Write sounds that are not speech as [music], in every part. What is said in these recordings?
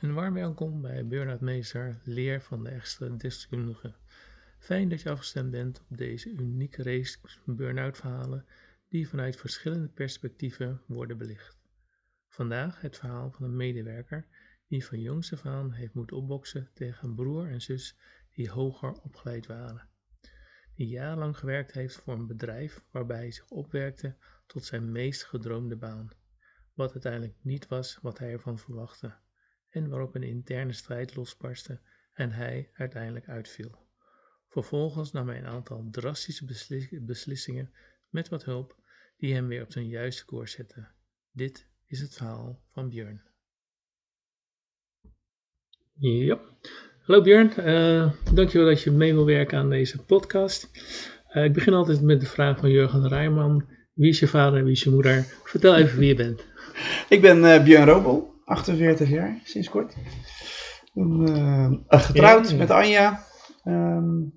Een warm welkom bij Burnout Meester, leer van de extra deskundige. Fijn dat je afgestemd bent op deze unieke race burn-out verhalen die vanuit verschillende perspectieven worden belicht. Vandaag het verhaal van een medewerker die van jongs af aan heeft moeten opboksen tegen een broer en zus die hoger opgeleid waren. Die jarenlang gewerkt heeft voor een bedrijf waarbij hij zich opwerkte tot zijn meest gedroomde baan, wat uiteindelijk niet was wat hij ervan verwachtte waarop een interne strijd losbarstte en hij uiteindelijk uitviel. Vervolgens nam hij een aantal drastische beslissingen met wat hulp die hem weer op zijn juiste koers zetten. Dit is het verhaal van Björn. Ja, hallo Björn, uh, dankjewel dat je mee wil werken aan deze podcast. Uh, ik begin altijd met de vraag van Jurgen Rijman. Wie is je vader en wie is je moeder? Vertel even wie je bent. Ik ben uh, Björn Robel, 48 jaar, sinds kort. En, getrouwd met Anja, um,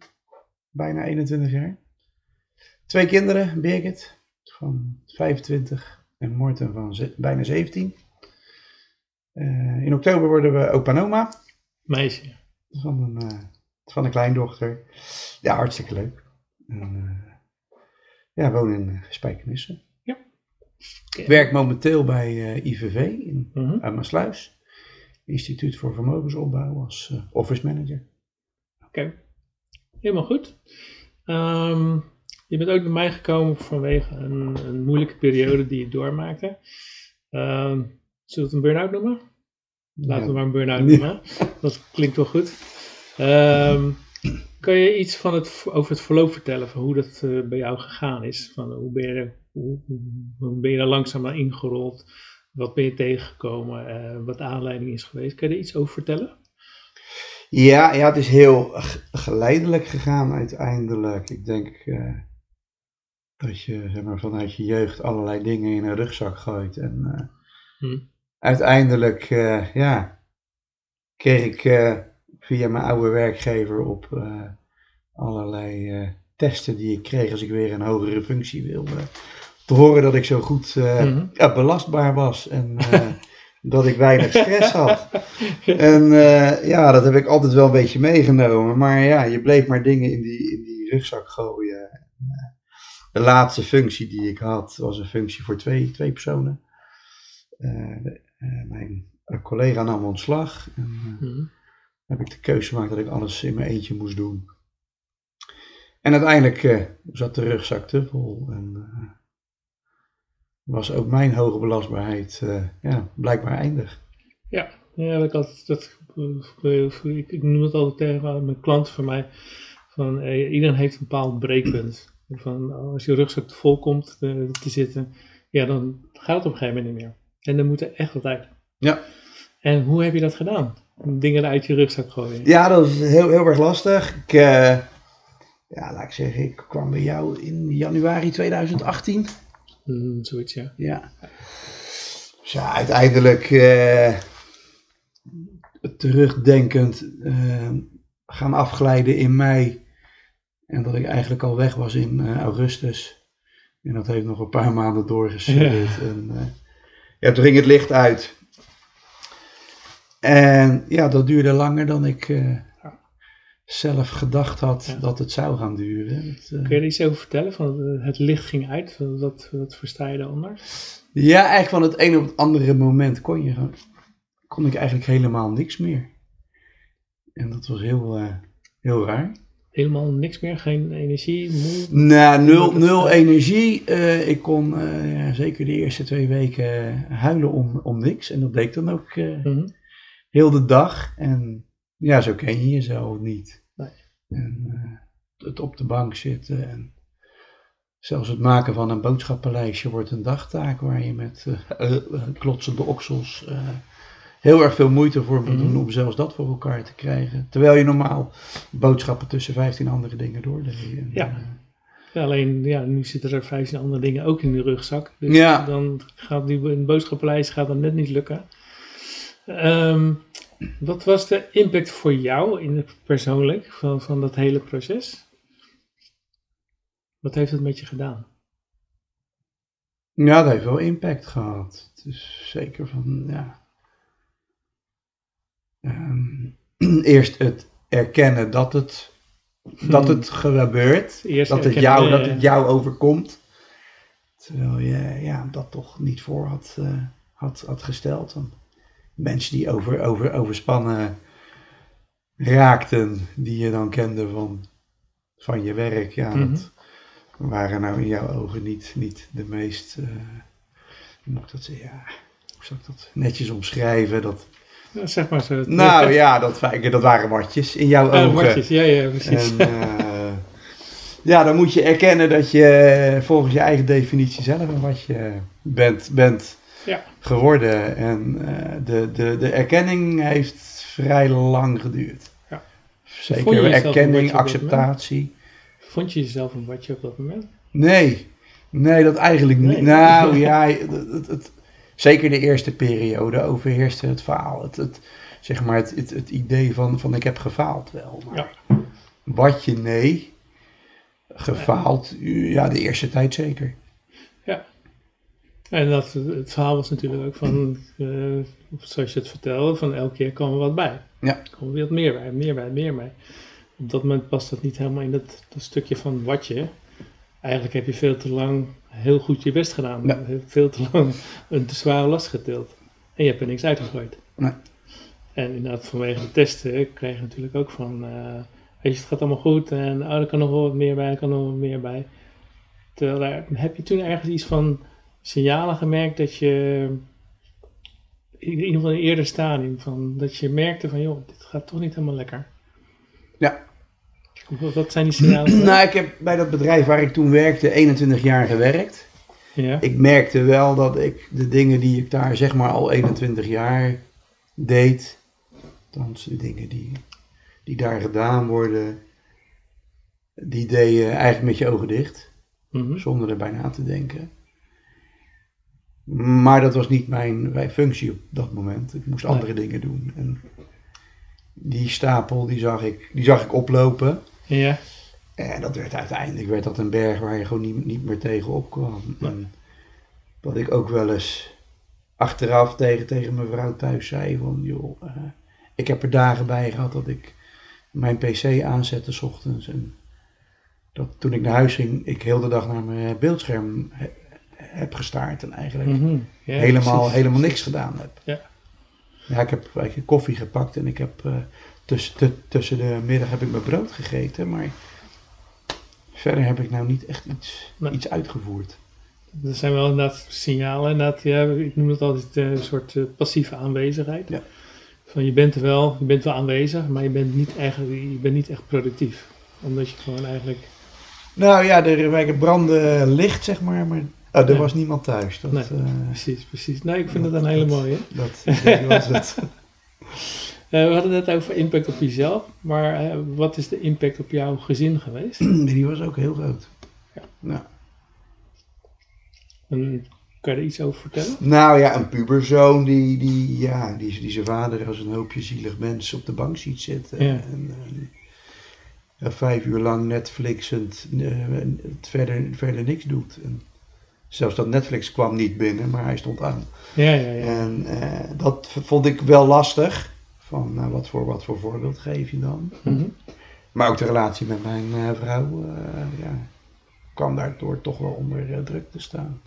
bijna 21 jaar. Twee kinderen, Birgit van 25 en Morten van bijna 17. Uh, in oktober worden we opa. Meisje. Van een, uh, van een kleindochter. Ja, hartstikke leuk. En, uh, ja, woon in Spijkenisse. Ik werk momenteel bij IVV in mm -hmm. Amersluis. Instituut voor Vermogensopbouw als office manager. Oké, okay. helemaal goed. Um, je bent ook bij mij gekomen vanwege een, een moeilijke periode die je doormaakte. Uh, zullen we het een burn-out noemen? Laten we maar een burn-out noemen. Dat klinkt wel goed. Um, kan je iets van het, over het verloop vertellen van hoe dat uh, bij jou gegaan is? Van hoe, ben je, hoe, hoe ben je daar langzaam aan ingerold? Wat ben je tegengekomen? Uh, wat de aanleiding is geweest? Kan je er iets over vertellen? Ja, ja het is heel geleidelijk gegaan uiteindelijk. Ik denk uh, dat je zeg maar, vanuit je jeugd allerlei dingen in een rugzak gooit. En hm. uiteindelijk ja, kreeg ik via mijn oude werkgever op allerlei testen die ik kreeg als ik weer een hogere functie wilde. Te horen dat ik zo goed hm. ja, belastbaar was en [laughs] dat ik weinig stress had. en ja, dat heb ik altijd wel een beetje meegenomen. Maar ja, je bleef maar dingen in die, in die rugzak gooien. De laatste functie die ik had was een functie voor twee, twee personen. Uh, uh, mijn collega nam ontslag. En mm. Heb ik de keuze gemaakt dat ik alles in mijn eentje moest doen. En uiteindelijk zat de rugzak te vol. En was ook mijn hoge belastbaarheid uh, ja, blijkbaar eindig. Ja, ja dat, dat, dat, ik, ik noem het altijd tegen mijn klanten van mij. Van, eh, iedereen heeft een bepaald breekpunt. Van, als je rugzak te vol komt te, te, zitten, ja, dan gaat het op een gegeven moment niet meer. En dan moet er echt wat uit. Ja. En hoe heb je dat gedaan? Dingen uit je rugzak gooien? Ja, dat is heel, heel erg lastig. Ik, uh, ja, laat ik zeggen, ik kwam bij jou in januari 2018. Mm, zoiets, ja. Ja. Dus ja, uiteindelijk uh, terugdenkend uh, gaan afglijden in mei. En dat ik eigenlijk al weg was in augustus. En dat heeft nog een paar maanden doorgezet. Ja. En, ja, toen ging het licht uit. En ja, dat duurde langer dan ik zelf gedacht had dat het zou gaan duren. Het, uh... Kun je er iets over vertellen? Van het licht ging uit, wat, wat versta je daaronder? Ja, eigenlijk van het een op het andere moment kon, je, kon ik eigenlijk helemaal niks meer. En dat was heel, uh, heel raar. Helemaal niks meer? Geen energie? Moe? Nou, nul, nul energie. Uh, ik kon zeker de eerste twee weken huilen om, om niks. En dat deed ik dan ook mm -hmm. Heel de dag. En ja, zo ken je jezelf niet. En uh, het op de bank zitten en zelfs het maken van een boodschappenlijstje wordt een dagtaak waar je met uh, klotsende oksels heel erg veel moeite voor moet doen mhm. om zelfs dat voor elkaar te krijgen. Terwijl je normaal boodschappen tussen 15 andere dingen doordeed. Ja. ja. alleen ja, nu zitten er 15 andere dingen ook in de rugzak. Dus ja. dan gaat die boodschappenlijst gaat dan net niet lukken. Um, wat was de impact voor jou in het persoonlijk van, van dat hele proces? Wat heeft het met je gedaan? Ja, dat heeft wel impact gehad. Het is zeker van, ja. ehm, [clears throat] eerst het erkennen dat het, dat het gebeurt. Eerst Dat het, jou, dat het jou overkomt. Terwijl je ja, dat toch niet voor had, eh, had, had gesteld. Want mensen die over, over, overspannen raakten, die je dan kende van, van je werk, ja, Mhm. dat waren nou in jouw ogen niet, niet de meest, eh, hoe moet ik dat zeggen, ja, hoe zou ik dat netjes omschrijven? Dat, Ja, zeg maar zo. nou [laughs] ja, dat, dat waren watjes in jouw ogen. watjes, ja, ja, precies. En, eh, ja, dan moet je erkennen dat je volgens je eigen definitie zelf een watje bent, bent Ja. geworden. En eh, de, de, de erkenning heeft vrij lang geduurd. Ja. Zeker erkenning, acceptatie. Vond je jezelf een watje op dat moment? Nee, nee, dat eigenlijk niet. Nee. Nou [laughs] ja, het, het, het- zeker de eerste periode overheerste het faal. Het, het, zeg maar het, het, het idee van, van ik heb gefaald wel. Maar wat je nee, gefaald, ja, de eerste tijd zeker. En dat, het verhaal was natuurlijk ook van, eh, zoals je het vertelde, van elke keer kwam er wat bij. Ja. Er kwam weer wat meer bij, meer bij, meer bij. Op dat moment past dat niet helemaal in dat, dat stukje van watje. Eigenlijk heb je veel te lang heel goed je best gedaan. Ja. Je hebt Veel te lang een te zware last getild. En je hebt er niks uitgegooid. Nee. En inderdaad, vanwege de testen kreeg je natuurlijk ook van, eh, weet je, het gaat allemaal goed en oh, er kan nog wel wat meer bij, er kan nog wel wat meer bij. Terwijl daar, heb je toen ergens iets van signalen gemerkt dat je, in ieder geval in een eerder stadium, van, dat je merkte van, joh, dit gaat toch niet helemaal lekker. Ja. Wat, zijn die signalen? Nou, ik heb bij dat bedrijf waar ik toen werkte 21 jaar gewerkt. ja. Ik merkte wel dat ik de dingen die ik daar zeg maar al 21 jaar deed, althans de dingen die, die daar gedaan worden, die deed je eigenlijk met je ogen dicht, Mhm. zonder erbij na te denken. Maar dat was niet mijn, mijn functie op dat moment. Ik moest Nee. andere dingen doen. En die stapel die zag, ik, die zag ik oplopen. ja. En dat werd uiteindelijk werd dat een berg waar je gewoon niet, niet meer tegenop kwam. En wat ik ook wel eens achteraf tegen, tegen mijn vrouw thuis zei van joh, eh, ik heb er dagen bij gehad dat ik mijn pc aanzette 's ochtends. En dat toen ik naar huis ging, ik heel de dag naar mijn beeldscherm he- heb gestaard en eigenlijk Mhm. Ja, helemaal, precies. helemaal niks gedaan heb. Ja. Ja, ik heb eigenlijk koffie gepakt en ik heb eh, tussen, tu- tussen de middag heb ik mijn brood gegeten, maar verder heb ik nou niet echt iets, iets uitgevoerd. Er zijn wel inderdaad signalen, inderdaad, ja, ik noem het altijd eh, een soort eh, passieve aanwezigheid. Ja. Van je bent er wel, je bent wel aanwezig, maar je bent niet echt, je bent niet echt productief. Omdat je gewoon eigenlijk, Nou ja, er brandde licht, zeg maar, maar oh, er was niemand thuis. Dat, Nee. eh, precies, precies. Nee, ik vind dat een hele mooie. dat, dat [laughs] was het. Eh, we hadden het net over impact op jezelf, maar eh, wat is de impact op jouw gezin geweest? [clears throat] Die was ook heel groot. Ja. Nou, En kan je er iets over vertellen? nou ja, een puberzoon die, die, ja, die, die zijn vader als een hoopje zielig mens op de bank ziet zitten. Ja. En, vijf uur lang Netflixend het verder, verder niks doet. En zelfs dat Netflix kwam niet binnen, maar hij stond aan. Ja, ja, ja. En eh, dat vond ik wel lastig. Van nou, wat, voor, wat voor voorbeeld geef je dan? Mhm. Maar ook de relatie met mijn eh, vrouw eh, ja, kwam daardoor toch wel onder eh, druk te staan.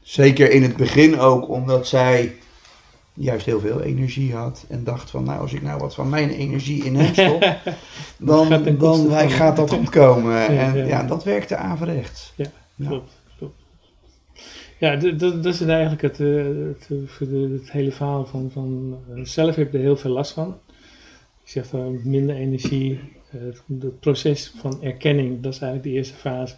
Zeker in het begin ook, omdat zij juist heel veel energie had. En dacht van, nou, als ik nou wat van mijn energie in hem stop, [laughs] dan, dan, gaat dat goed komen. en ja. ja, dat werkte averechts. Ja, Ja. klopt. Ja, dat is eigenlijk het, eh, het, eh, het hele verhaal van, van eh, zelf heb ik er heel veel last van. Je zegt uh, minder energie, eh, het, het proces van erkenning, dat is eigenlijk de eerste fase.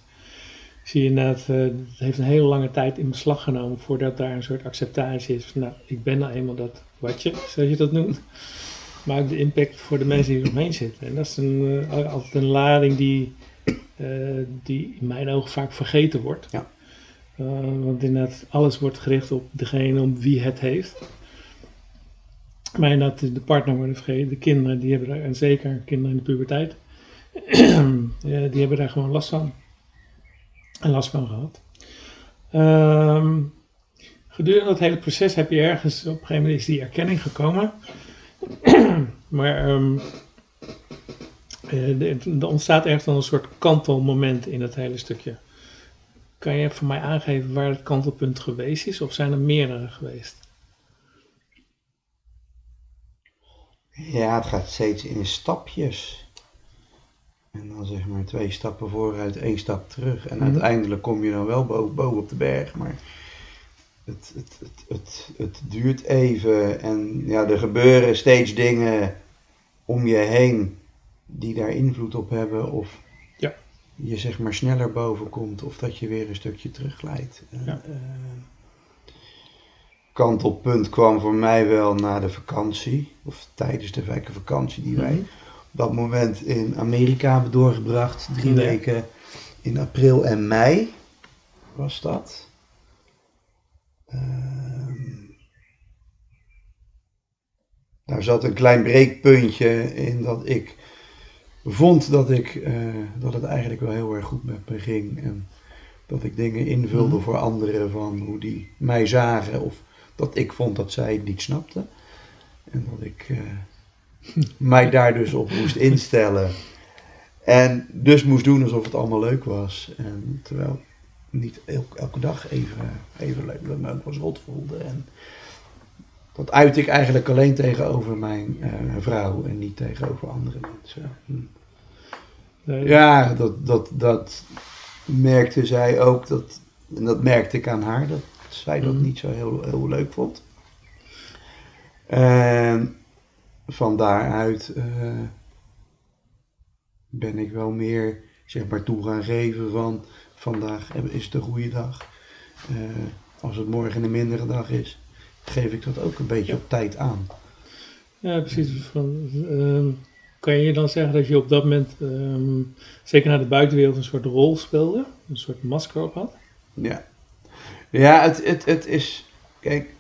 Zie je inderdaad, het heeft een hele lange tijd in beslag genomen voordat daar een soort acceptatie is. Van, nou, ik ben nou eenmaal dat watje, zoals je dat noemt. Maar ook de impact voor de mensen die er omheen zitten. En dat is een, altijd een lading die, die in mijn ogen vaak vergeten wordt. Ja. Eh, want inderdaad, alles wordt gericht op degene om wie het heeft. Maar inderdaad, de partner worden vergeten, de kinderen, die hebben daar, en zeker kinderen in de puberteit, [clears throat] die hebben daar gewoon last van. En last van gehad. Ehm, gedurende dat hele proces heb je ergens, op een gegeven moment is die erkenning gekomen. [clears throat] maar um, er ontstaat ergens dan een soort kantelmoment in het hele stukje. Kan je voor mij aangeven waar het kantelpunt geweest is, of zijn er meerdere geweest? Ja, het gaat steeds in stapjes. En dan zeg maar twee stappen vooruit, één stap terug. En mhm. uiteindelijk kom je dan wel boven, boven op de berg. Maar het, het, het, het, het duurt even. En ja, er gebeuren steeds dingen om je heen die daar invloed op hebben. Of. Je zeg maar sneller boven komt. Of dat je weer een stukje terugglijdt. Ja. Uh, kantelpunt kwam voor mij wel na de vakantie. Of tijdens de vakantie die wij mhm. op dat moment in Amerika hebben doorgebracht. Drie weken in april en mei was dat. Ehm, daar zat een klein breekpuntje in dat ik vond dat, ik, uh, dat het eigenlijk wel heel erg goed met me ging. En dat ik dingen invulde mhm. voor anderen van hoe die mij zagen. Of dat ik vond dat zij het niet snapten. En dat ik uh, [laughs] mij daar dus op moest instellen. En dus moest doen alsof het allemaal leuk was. En terwijl niet elke, elke dag even, even leuk, dat me ook wel rot voelde. En dat uit ik eigenlijk alleen tegenover mijn uh, vrouw en niet tegenover andere mensen. Hm. Nee. Ja, dat, dat, dat merkte zij ook. Dat, en dat merkte ik aan haar, dat zij dat hm. niet zo heel, heel leuk vond. En van daaruit uh, ben ik wel meer zeg maar toe gaan geven van vandaag is het een goede dag. Uh, als het morgen een mindere dag is, geef ik dat ook een beetje op tijd aan. Ja, precies. Van, uh, kan je dan zeggen dat je op dat moment, um, zeker naar de buitenwereld, een soort rol speelde? Een soort masker op had? Ja. Ja, het, het, het is... Kijk,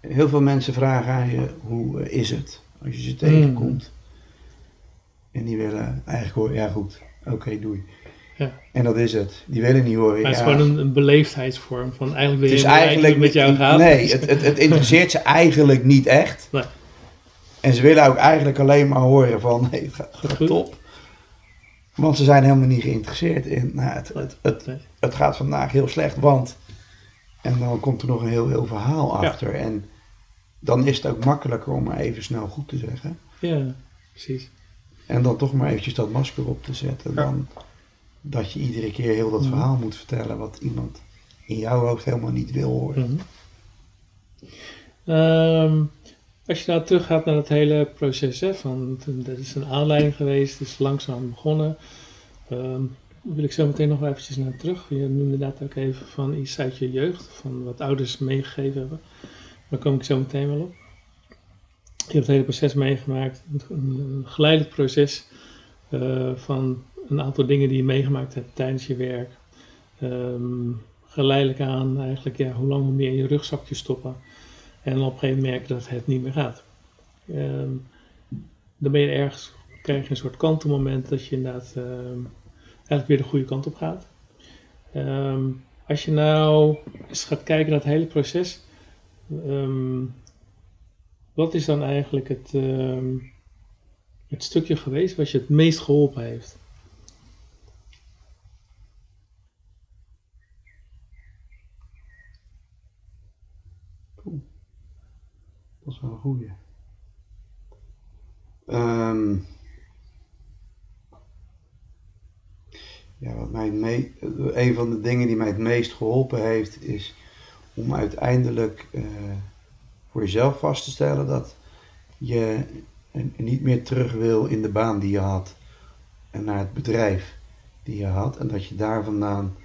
heel veel mensen vragen aan je, hoe is het als je ze tegenkomt? Mm. En die willen eigenlijk horen, ja goed, oké, okay, doei. Ja. En dat is het. Die willen niet horen. Maar het is gewoon een, een beleefdheidsvorm van eigenlijk wil je eigenlijk met jou gaan. Nee, het, het, het interesseert ze eigenlijk niet echt. [laughs] Nee. En ze willen ook eigenlijk alleen maar horen van [laughs] nee, het gaat, gaat top. Want ze zijn helemaal niet geïnteresseerd in. Nou, het, het, het, het, gaat vandaag heel slecht, want. En dan komt er nog een heel, heel verhaal achter. En dan is het ook makkelijker om maar even snel goed te zeggen. Ja, precies. En dan toch maar eventjes dat masker op te zetten. Dan, dat je iedere keer heel dat mhm. verhaal moet vertellen wat iemand in jouw hoofd helemaal niet wil horen. Mhm. Ehm, als je nou teruggaat naar het hele proces, hè, van dat is een aanleiding geweest, het is langzaam begonnen. Um, wil ik zo meteen nog eventjes naar terug. Je noemde inderdaad ook even van iets uit je jeugd, van wat ouders meegegeven hebben. Daar kom ik zo meteen wel op. Je hebt het hele proces meegemaakt, een geleidelijk proces uh, van een aantal dingen die je meegemaakt hebt tijdens je werk. Um, geleidelijk aan eigenlijk ja, hoe lang hoe meer je rugzakje stoppen. En op een gegeven moment merken dat het niet meer gaat. Um, dan ben je ergens, krijg je een soort kantelmoment dat je inderdaad um, eigenlijk weer de goede kant op gaat. als je nou eens gaat kijken naar het hele proces, wat is dan eigenlijk het, het stukje geweest wat je het meest geholpen heeft? Een goeie. Um, ja, wat mij me een van de dingen die mij het meest geholpen heeft, is om uiteindelijk uh, voor jezelf vast te stellen dat je niet meer terug wil in de baan die je had en naar het bedrijf die je had en dat je daar vandaan,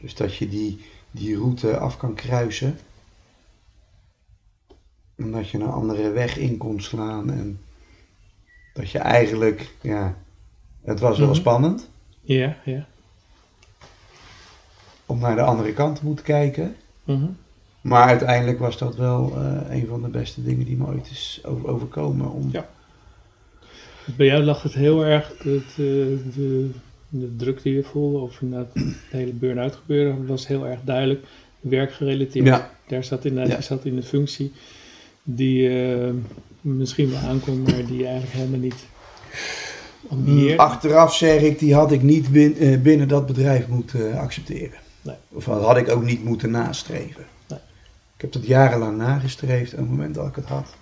dus dat je die, die route af kan kruisen en dat je een andere weg in kon slaan. En dat je eigenlijk, ja, het was wel mhm. spannend. Ja, ja. Om naar de andere kant te moeten kijken. Mhm. Maar uiteindelijk was dat wel uh, een van de beste dingen die me ooit is overkomen. Om... Ja. Bij jou lag het heel erg, het, eh, de, de druk die je voelde, of inderdaad het [clears throat] hele burn-out gebeuren, was heel erg duidelijk werkgerelateerd. Ja. Daar zat inderdaad, ja. je zat in de functie die eh, misschien wel aankomt, maar die je eigenlijk helemaal niet Mm, ambieert? Achteraf zeg ik, die had ik niet bin- eh, binnen dat bedrijf moeten accepteren. Nee. Of dat had ik ook niet moeten nastreven. Nee. Ik heb dat jarenlang nagestreefd. Op het moment dat ik het had,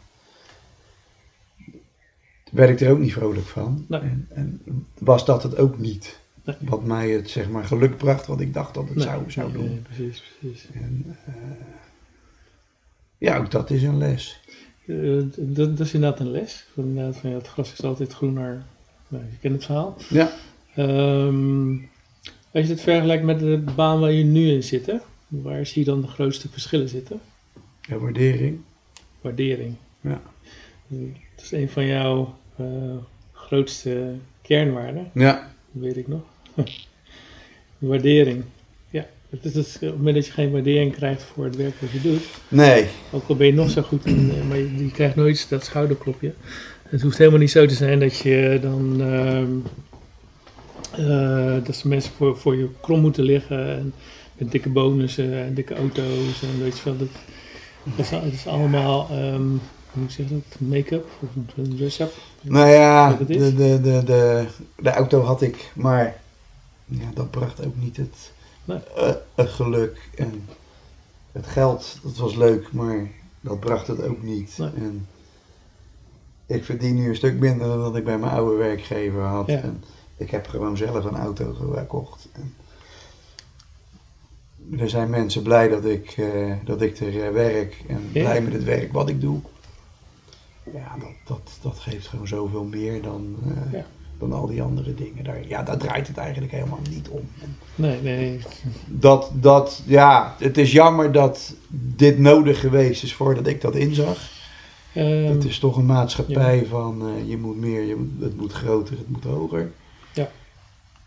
werd ik er ook niet vrolijk van. Nee. En, en was dat het ook niet. Wat mij het zeg maar geluk bracht, wat ik dacht dat het zou, zou doen. precies, precies. En, eh, ja, ook dat is een les. Eh, dat, dat is inderdaad een les. Van, inderdaad, van, ja, het gras is altijd groener. Nou, je kent het verhaal. Ja. Ehm, als je het vergelijkt met de baan waar je nu in zit, hè, waar zie je dan de grootste verschillen zitten? Ja, waardering. Waardering. Ja. Dat is een van jouw eh, grootste kernwaarden, Ja. dat weet ik nog. [laughs] waardering. Het is het, op het moment dat je geen waardering krijgt voor het werk wat je doet, Nee. ook al ben je nog zo goed, in, eh, maar je, je krijgt nooit dat schouderklopje. Het hoeft helemaal niet zo te zijn dat je dan ehm, eh, dat ze mensen voor, voor je krom moeten liggen en met dikke bonussen en dikke auto's en weet je wel. Dat, dat, is, het is allemaal, ehm, hoe moet ik zeggen dat, make-up of een dress-up. Nou ja, de, de, de, de, de auto had ik, maar ja, dat bracht ook niet het, Nee. eh, het geluk. En het geld, dat was leuk, maar dat bracht het ook niet. Nee. En ik verdien nu een stuk minder dan dat ik bij mijn oude werkgever had. Ja. En ik heb gewoon zelf een auto gekocht. En er zijn mensen blij dat ik, eh, dat ik er eh, werk en Ja. blij met het werk wat ik doe. Ja, dat, dat, dat geeft gewoon zoveel meer dan, eh, Ja. Dan al die andere dingen. Daar, ja, daar draait het eigenlijk helemaal niet om. Nee, nee. dat, dat, ja, het is jammer dat dit nodig geweest is voordat ik dat inzag. Ehm, het is toch een maatschappij van eh, je moet meer, je moet, het moet groter, het moet hoger. Ja.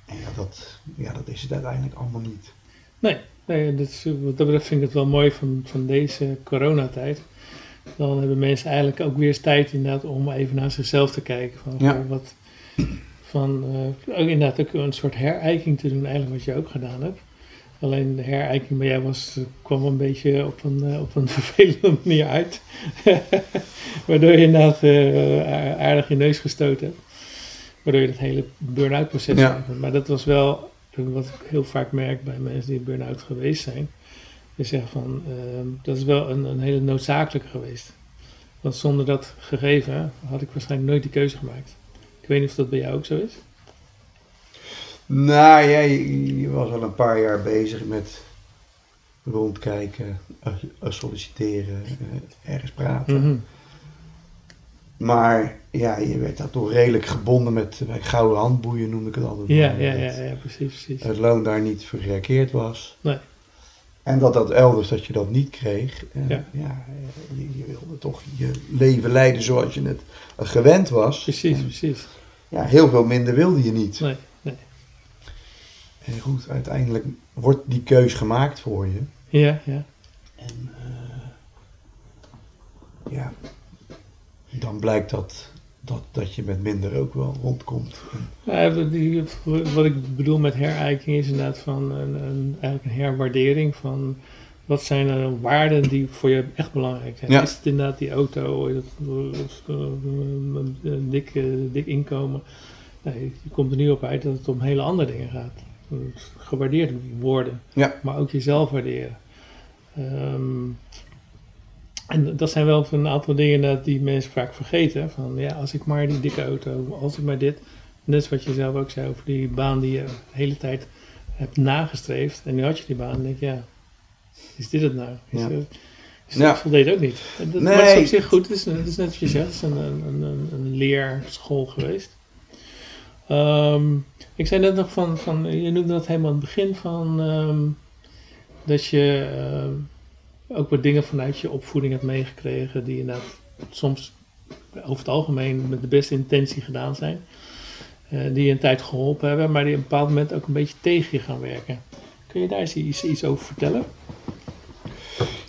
En ja, dat, ja, dat is het uiteindelijk allemaal niet. Nee, nee dat wat dat betreft vind ik het wel mooi van, van deze coronatijd. Dan hebben mensen eigenlijk ook weer eens tijd inderdaad om even naar zichzelf te kijken. Van, Ja. wat, [clears throat] van eh, ook inderdaad ook een soort herijking te doen, eigenlijk wat je ook gedaan hebt. Alleen de herijking bij jou was, eh, kwam een beetje op een, eh, op een [laughs] vervelende manier uit. [laughs] Waardoor je inderdaad aardig je neus gestoten hebt. Waardoor je dat hele burn-out proces Ja. Maar dat was wel wat ik heel vaak merk bij mensen die burn-out geweest zijn. Die zeggen van, ehm, dat is wel een, een hele noodzakelijke geweest. Want zonder dat gegeven had ik waarschijnlijk nooit die keuze gemaakt. Ik weet niet of dat bij jou ook zo is. Nou ja, je, je was al een paar jaar bezig met rondkijken, eh, eh, solliciteren, eh, ergens praten. Mhm. Maar ja, je werd daar toch redelijk gebonden met gouden handboeien, noemde ik het altijd. Ja, maar, ja, ja, ja, precies, precies. Het loon daar niet voor gereageerd was. Nee. En dat dat elders, dat je dat niet kreeg. En Ja. ja, eh, je, je wilde toch je leven leiden zoals je het eh, gewend was. Precies, En, precies. ja, heel veel minder wilde je niet. Nee, nee. En goed, uiteindelijk wordt die keus gemaakt voor je. Ja, ja. En eh, ja, dan blijkt dat, dat, dat je met minder ook wel rondkomt. Ja, wat ik bedoel met herijking is inderdaad van een, een, eigenlijk een herwaardering van wat zijn de waarden die voor je echt belangrijk zijn. Ja. Is het inderdaad die auto, eh, een, dik, eh, dik inkomen? Nee, je komt er nu op uit dat het om hele andere dingen gaat. Gewaardeerd worden, Ja. maar ook jezelf waarderen. Ehm, en dat zijn wel een aantal dingen dat die mensen vaak vergeten. Van ja, als ik maar die dikke auto, als ik maar dit. Net wat je zelf ook zei over die baan die je de hele tijd hebt nagestreefd. En nu had je die baan en denk je, ja, is dit het nou? Is, Ja. is Ja. dat voldeed ook niet. En dat, Nee. Maar het is op zich goed. Het is, het is net wat je zegt, het is een, een, een, een leerschool geweest. Ehm, ik zei net nog van, van, je noemde dat helemaal aan het begin van ehm, dat je ehm, ook wat dingen vanuit je opvoeding hebt meegekregen die inderdaad soms over het algemeen met de beste intentie gedaan zijn. eh, die je een tijd geholpen hebben, maar die op een bepaald moment ook een beetje tegen je gaan werken. Kun je daar eens iets, iets over vertellen?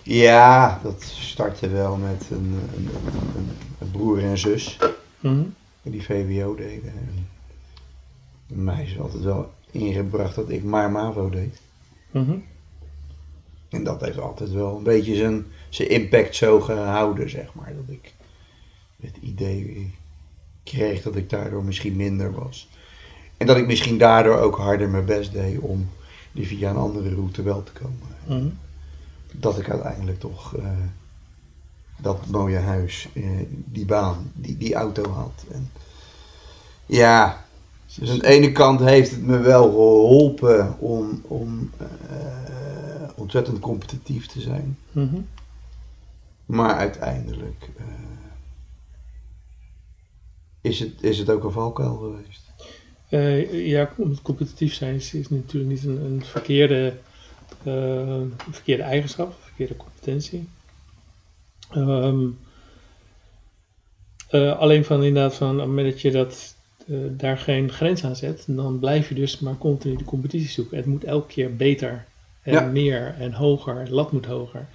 ja, dat startte wel met een, een, een, een broer en zus Mhm. die VWO deden. En mij is altijd wel ingebracht dat ik maar MAVO deed. Mhm. En dat heeft altijd wel een beetje zijn, zijn impact zo gehouden, zeg maar. Dat ik het idee kreeg dat ik daardoor misschien minder was. En dat ik misschien daardoor ook harder mijn best deed om die via een andere route wel te komen. Mhm. Dat ik uiteindelijk toch eh, dat mooie huis, eh, die baan, die, die auto had. En ja, dus aan de ene kant heeft het me wel geholpen om, om eh, ontzettend competitief te zijn. Mhm. Maar uiteindelijk eh, is, het, is het ook een valkuil geweest. Eh, ja, com- competitief zijn is, is natuurlijk niet een, een verkeerde, eh, verkeerde eigenschap, een verkeerde competentie. Ehm, eh, alleen van inderdaad van op het moment dat je dat, daar geen grens aan zet, dan blijf je dus maar continu de competitie zoeken. Het moet elke keer beter en Ja. meer en hoger, de lat moet hoger.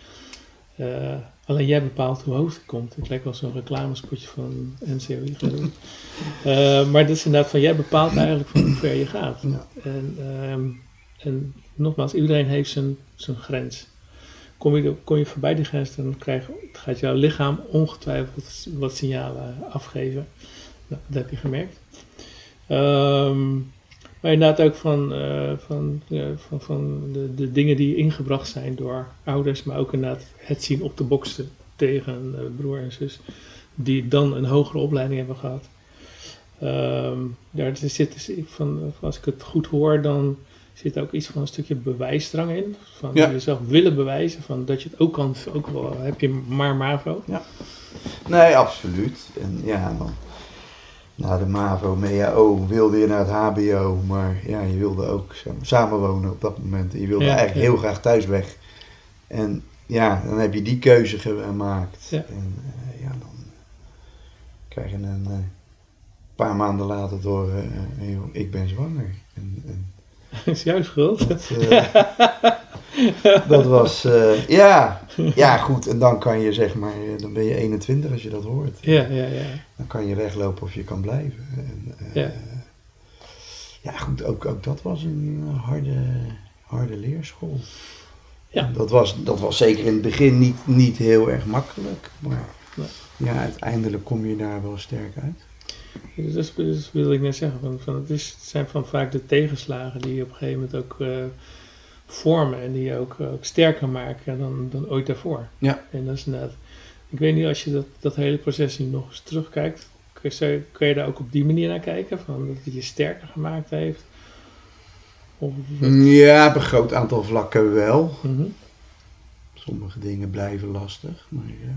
Eh, alleen jij bepaalt hoe hoog het komt. Het lijkt wel zo'n reclamespotje van NCOI. [laughs] Eh, maar dat is inderdaad van jij bepaalt eigenlijk van hoe ver je gaat. Ja. En, ehm, en nogmaals, iedereen heeft zijn, zijn grens. Kom je, kom je voorbij die grens, dan krijg, gaat jouw lichaam ongetwijfeld wat signalen afgeven. Nou, dat heb je gemerkt. Ehm, maar inderdaad ook van, eh, van, ja, van, van de, de dingen die ingebracht zijn door ouders, maar ook inderdaad het zien op de boksen tegen eh, broer en zus, die dan een hogere opleiding hebben gehad. Ehm, daar zit dus ik van, als ik het goed hoor, dan zit ook iets van een stukje bewijsdrang in. Van Ja. jezelf willen bewijzen, van dat je het ook kan, ook wel heb je maar MAVO. Nee, absoluut. En ja, dan na de MAVO, MEAO wilde je naar het HBO, maar ja, je wilde ook samenwonen op dat moment. En je wilde Ja, eigenlijk ja. heel graag thuis weg. En ja, dan heb je die keuze gemaakt. Ja. En eh, ja, dan krijg je een eh, paar maanden later door, eh, ik ben zwanger. En, en [laughs] is jouw schuld. dat, [laughs] dat was, eh, ja, ja goed. En dan kan je zeg maar, eh, dan ben je 21 als je dat hoort. Ja, ja, ja. Dan kan je weglopen of je kan blijven. En, eh, Ja. ja, goed, ook, ook dat was een harde, harde leerschool. Ja. Dat was, dat was zeker in het begin niet, niet heel erg makkelijk. Maar Nee. ja, uiteindelijk kom je daar wel sterk uit. Dus dat, is- dat wilde ik net zeggen. Van, van, het, is, het zijn van vaak de tegenslagen die je op een gegeven moment ook vormen en die je ook, ook sterker maken dan, dan ooit daarvoor. Ja. En dat is inderdaad, ik weet niet als je dat, dat hele proces nu nog eens terugkijkt, kun je, kun je daar ook op die manier naar kijken? Van dat het je sterker gemaakt heeft? Of, Ja, op een groot aantal vlakken wel. Mhm. Sommige dingen blijven lastig. Maar ja,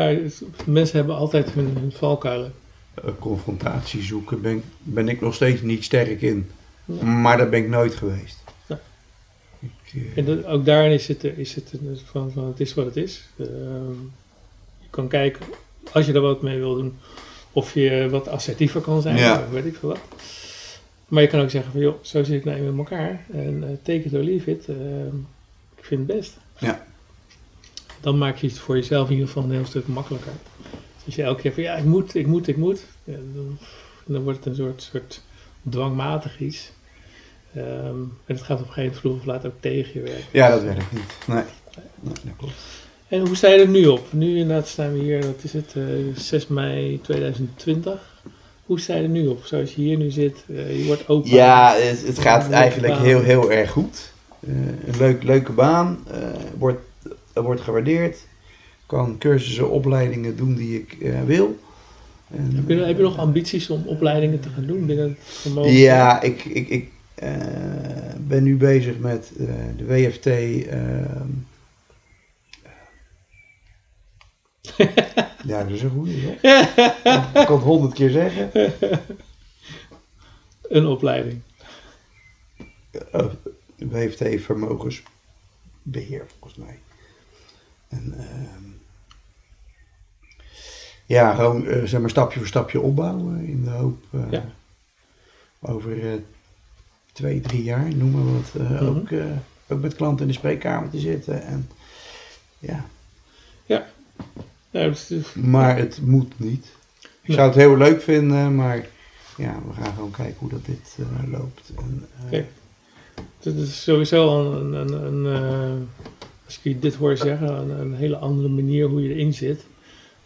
Ja, het- mensen hebben altijd hun, hun valkuilen. eh, confrontatie zoeken ben, ben ik nog steeds niet sterk in. Ja. Maar dat ben ik nooit geweest. Ik, eh, En dat, ook daarin is het, is het van, van het is wat het is. Ehm, je kan kijken, als je er wat mee wil doen, of je wat assertiever kan zijn, Ja. of weet ik veel wat. Maar je kan ook zeggen van, joh, zo zit ik nou in elkaar. En eh take it or leave it. Ehm, ik vind het best. Ja. Dan maak je het voor jezelf in ieder geval een heel stuk makkelijker. Als je elke keer van, ja, ik moet, ik moet, ik moet. Ja, dan, dan wordt het een soort, soort dwangmatig iets. Ehm, en het gaat op een gegeven moment vroeg of laat ook tegen je werken. ja, dat werkt niet. Nee, nee dat klopt. En hoe sta je er nu op? Nu inderdaad staan we hier, wat is het, eh, 6 mei 2020. Hoe sta je er nu op? Zoals je hier nu zit, eh, je wordt open. Ja, het, het gaat eigenlijk baan. heel, heel erg goed. Eh, een leuk, leuke baan. wordt, wordt gewaardeerd. Kan cursussen, opleidingen doen die ik wil. En, Heb, je, heb je nog ambities om opleidingen te gaan doen binnen het vermogen? Ja, ik, ik, ik ben nu bezig met eh, de WFT. ehm, [laughs] ja, dat is een goede. Ik kan het honderd keer zeggen. Een opleiding. Oh, WFT vermogensbeheer volgens mij. En ehm, ja, gewoon eh, zeg maar stapje voor stapje opbouwen in de hoop eh, Ja. over eh, twee, drie jaar, noem maar wat, eh, Mhm. ook, eh, ook met klanten in de spreekkamer te zitten. En, ja, dus- maar het moet niet. Ik zou het heel leuk vinden, maar ja, we gaan gewoon kijken hoe dat dit eh, loopt. En, eh, Kijk. dat is sowieso al een, een, een, als ik je dit hoor zeggen, een, een hele andere manier hoe je erin zit.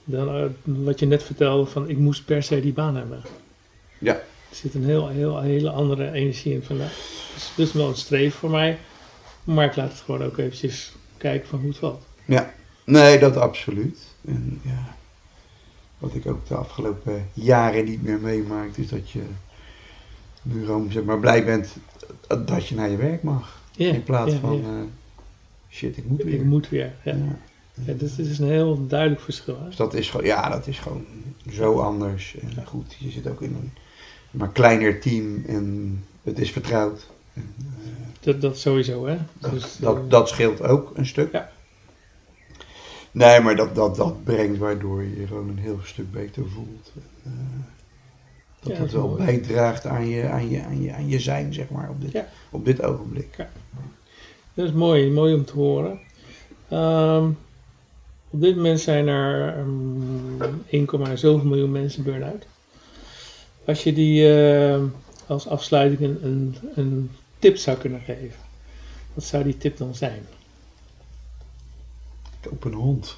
Dan wat je net vertelde van ik moest per se die baan hebben. Ja. Er zit een heel, heel, hele andere energie in vandaag. Dus is wel een streef voor mij. Maar ik laat het gewoon ook eventjes kijken van hoe het valt. Ja, nee, dat absoluut. En ja, wat ik ook de afgelopen jaren niet meer meemaakt, is dat je nu gewoon zeg maar blij bent dat je naar je werk mag. In plaats van eh, shit, ik moet weer. Ik moet weer. Ja. Ja. Ja, het is een heel duidelijk verschil. Hè? Dus dat is gewoon, ja, dat is gewoon zo anders. En goed, je zit ook in een maar kleiner team en het is vertrouwd. En, eh, Dat, dat sowieso, hè? dat, Dus, eh, dat, dat scheelt ook een stuk. Ja. Nee, maar dat, dat, dat brengt waardoor je je gewoon een heel stuk beter voelt. Eh, dat Ja, dat dat is wel mooi. bijdraagt aan je, aan, je, aan, je, aan je zijn, zeg maar, op dit, Ja. op dit ogenblik. Dat is mooi, mooi om te horen. Ehm, op dit moment zijn er um, 1,7 miljoen mensen burn-out. Als je die eh, als afsluiting een, een, een tip zou kunnen geven, wat zou die tip dan zijn? Koop een hond.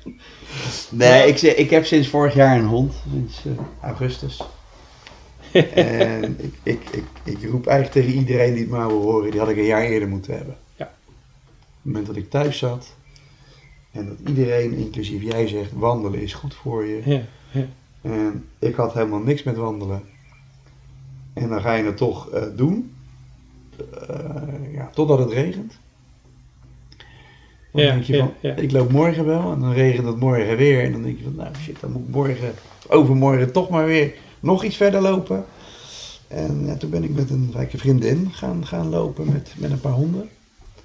[laughs] nee, ik, zeg- ik heb sinds vorig jaar een hond, sinds eh, augustus. [laughs] en ik, ik, ik, ik roep eigenlijk tegen iedereen die het maar wil horen, die had ik een jaar eerder moeten hebben. Ja. Op het moment dat ik thuis zat en dat iedereen, inclusief jij, zegt wandelen is goed voor je. Ja, ja, En ik had helemaal niks met wandelen. En dan ga je het toch eh, doen. Eh, ja, totdat het regent. Dan Ja, denk je van, ja. ik loop morgen wel. En dan regent het morgen weer. En dan denk je van, nou shit, dan moet ik morgen, overmorgen toch maar weer nog iets verder lopen. En ja, toen ben ik met een wijke vriendin gaan, gaan lopen met, met een paar honden.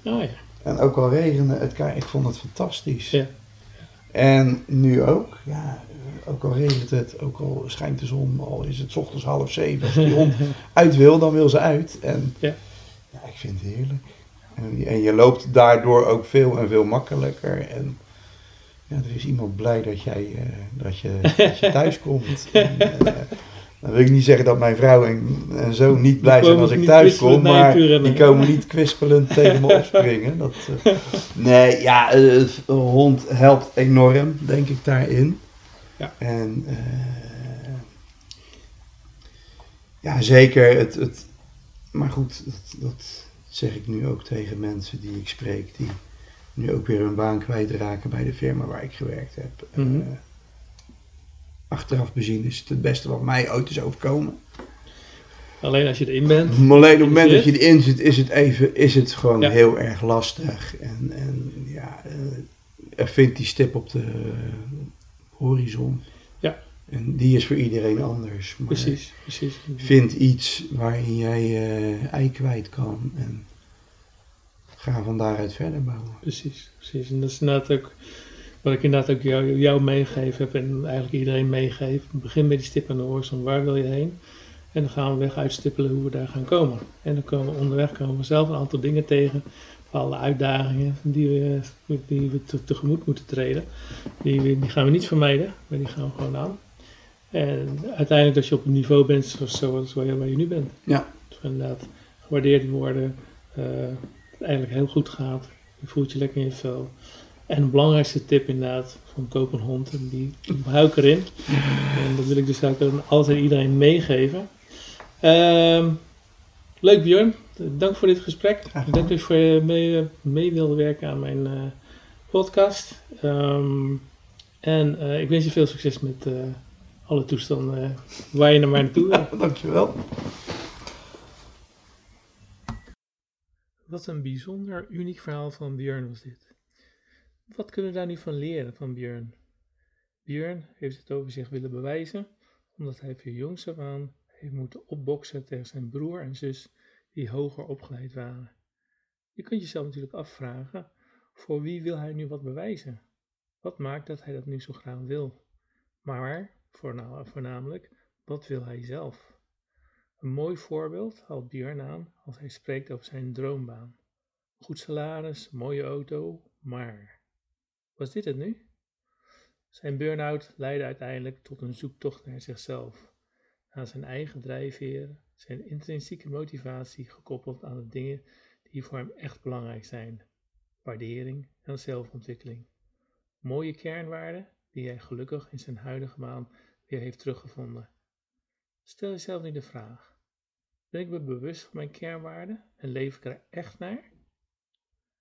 oh ja, En ook al regende het, ik vond het fantastisch. ja, En nu ook, ja, ook al regent het, ook al schijnt de zon, al is het ochtends half zeven. Als die hond [laughs] uit wil, dan wil ze uit. En Ja. ja, ik vind het heerlijk. En, en je loopt daardoor ook veel en veel makkelijker. En ja, er is iemand blij dat jij eh, dat je, dat je thuis [laughs] komt. En, eh, dan wil ik niet zeggen dat mijn vrouw en, en zo niet blij zijn als ik thuis kom, maar die komen niet kwispelend [laughs] tegen me opspringen. Dat, eh, nee, ja, hond helpt enorm, denk ik, daarin. Ja. En eh, ja, zeker. Het, het, maar goed, dat, dat zeg ik nu ook tegen mensen die ik spreek, die nu ook weer hun baan kwijtraken bij de firma waar ik gewerkt heb. Mhm. Eh, achteraf bezien is het het beste wat mij ooit is overkomen. Alleen als je erin bent. Maar alleen op het moment dat je erin zit, is het, even, is het gewoon Ja. heel erg lastig. En, en ja, eh, er vindt die stip op de horizon. Ja. En die is voor iedereen anders. Maar Precies, precies. vind iets waarin jij je ei kwijt kan. En ga van daaruit verder bouwen. Precies, precies. En dat is inderdaad ook wat ik inderdaad ook jou, jou meegegeven heb en eigenlijk iedereen meegeef. Begin met die stip aan de horizon, waar wil je heen? En dan gaan we weg uitstippelen hoe we daar gaan komen. En dan komen we onderweg komen we zelf een aantal dingen tegen, alle uitdagingen die we, die we te- tegemoet moeten treden. Die, die gaan we niet vermijden, maar die gaan we gewoon aan. En uiteindelijk dat je op een niveau bent zoals, zoals waar je nu bent. Ja. Dus inderdaad gewaardeerd worden, eh, het eigenlijk heel goed gaat, je voelt je lekker in je vel. En de belangrijkste tip inderdaad, van koop een hond, en die hou ik erin. [laughs] En dat wil ik dus eigenlijk aan altijd iedereen meegeven. Ehm, leuk Björn, dank voor dit gesprek. Dank dat je voor je mee, mee wilde werken aan mijn eh, podcast. Ehm, en eh, ik wens je veel succes met eh, alle toestanden eh, waar je naar mij naartoe wil. [laughs] Dankjewel. Wat een bijzonder uniek verhaal van Björn was dit. Wat kunnen we daar nu van leren van Björn? Björn heeft het over zich willen bewijzen, omdat hij van jongs af aan heeft moeten opboksen tegen zijn broer en zus die hoger opgeleid waren. Je kunt jezelf natuurlijk afvragen, voor wie wil hij nu wat bewijzen? Wat maakt dat hij dat nu zo graag wil? Maar, voorna- voornamelijk, wat wil hij zelf? Een mooi voorbeeld haalt Björn aan als hij spreekt over zijn droombaan. Goed salaris, mooie auto, maar. Was dit het nu? Zijn burn-out leidde uiteindelijk tot een zoektocht naar zichzelf, naar zijn eigen drijfveren, zijn intrinsieke motivatie gekoppeld aan de dingen die voor hem echt belangrijk zijn. waardering en zelfontwikkeling. Mooie kernwaarden die hij gelukkig in zijn huidige baan weer heeft teruggevonden. Stel jezelf nu de vraag: ben ik me bewust van mijn kernwaarden en leef ik er echt naar?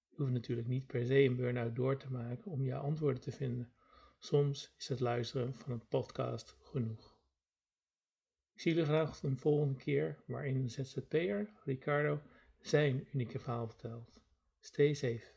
Je hoeft natuurlijk niet per se een burn-out door te maken om je antwoorden te vinden. Soms is het luisteren van een podcast genoeg. Ik zie jullie graag een volgende keer waarin een ZZP'er, Ricardo, zijn unieke verhaal vertelt. Stay safe.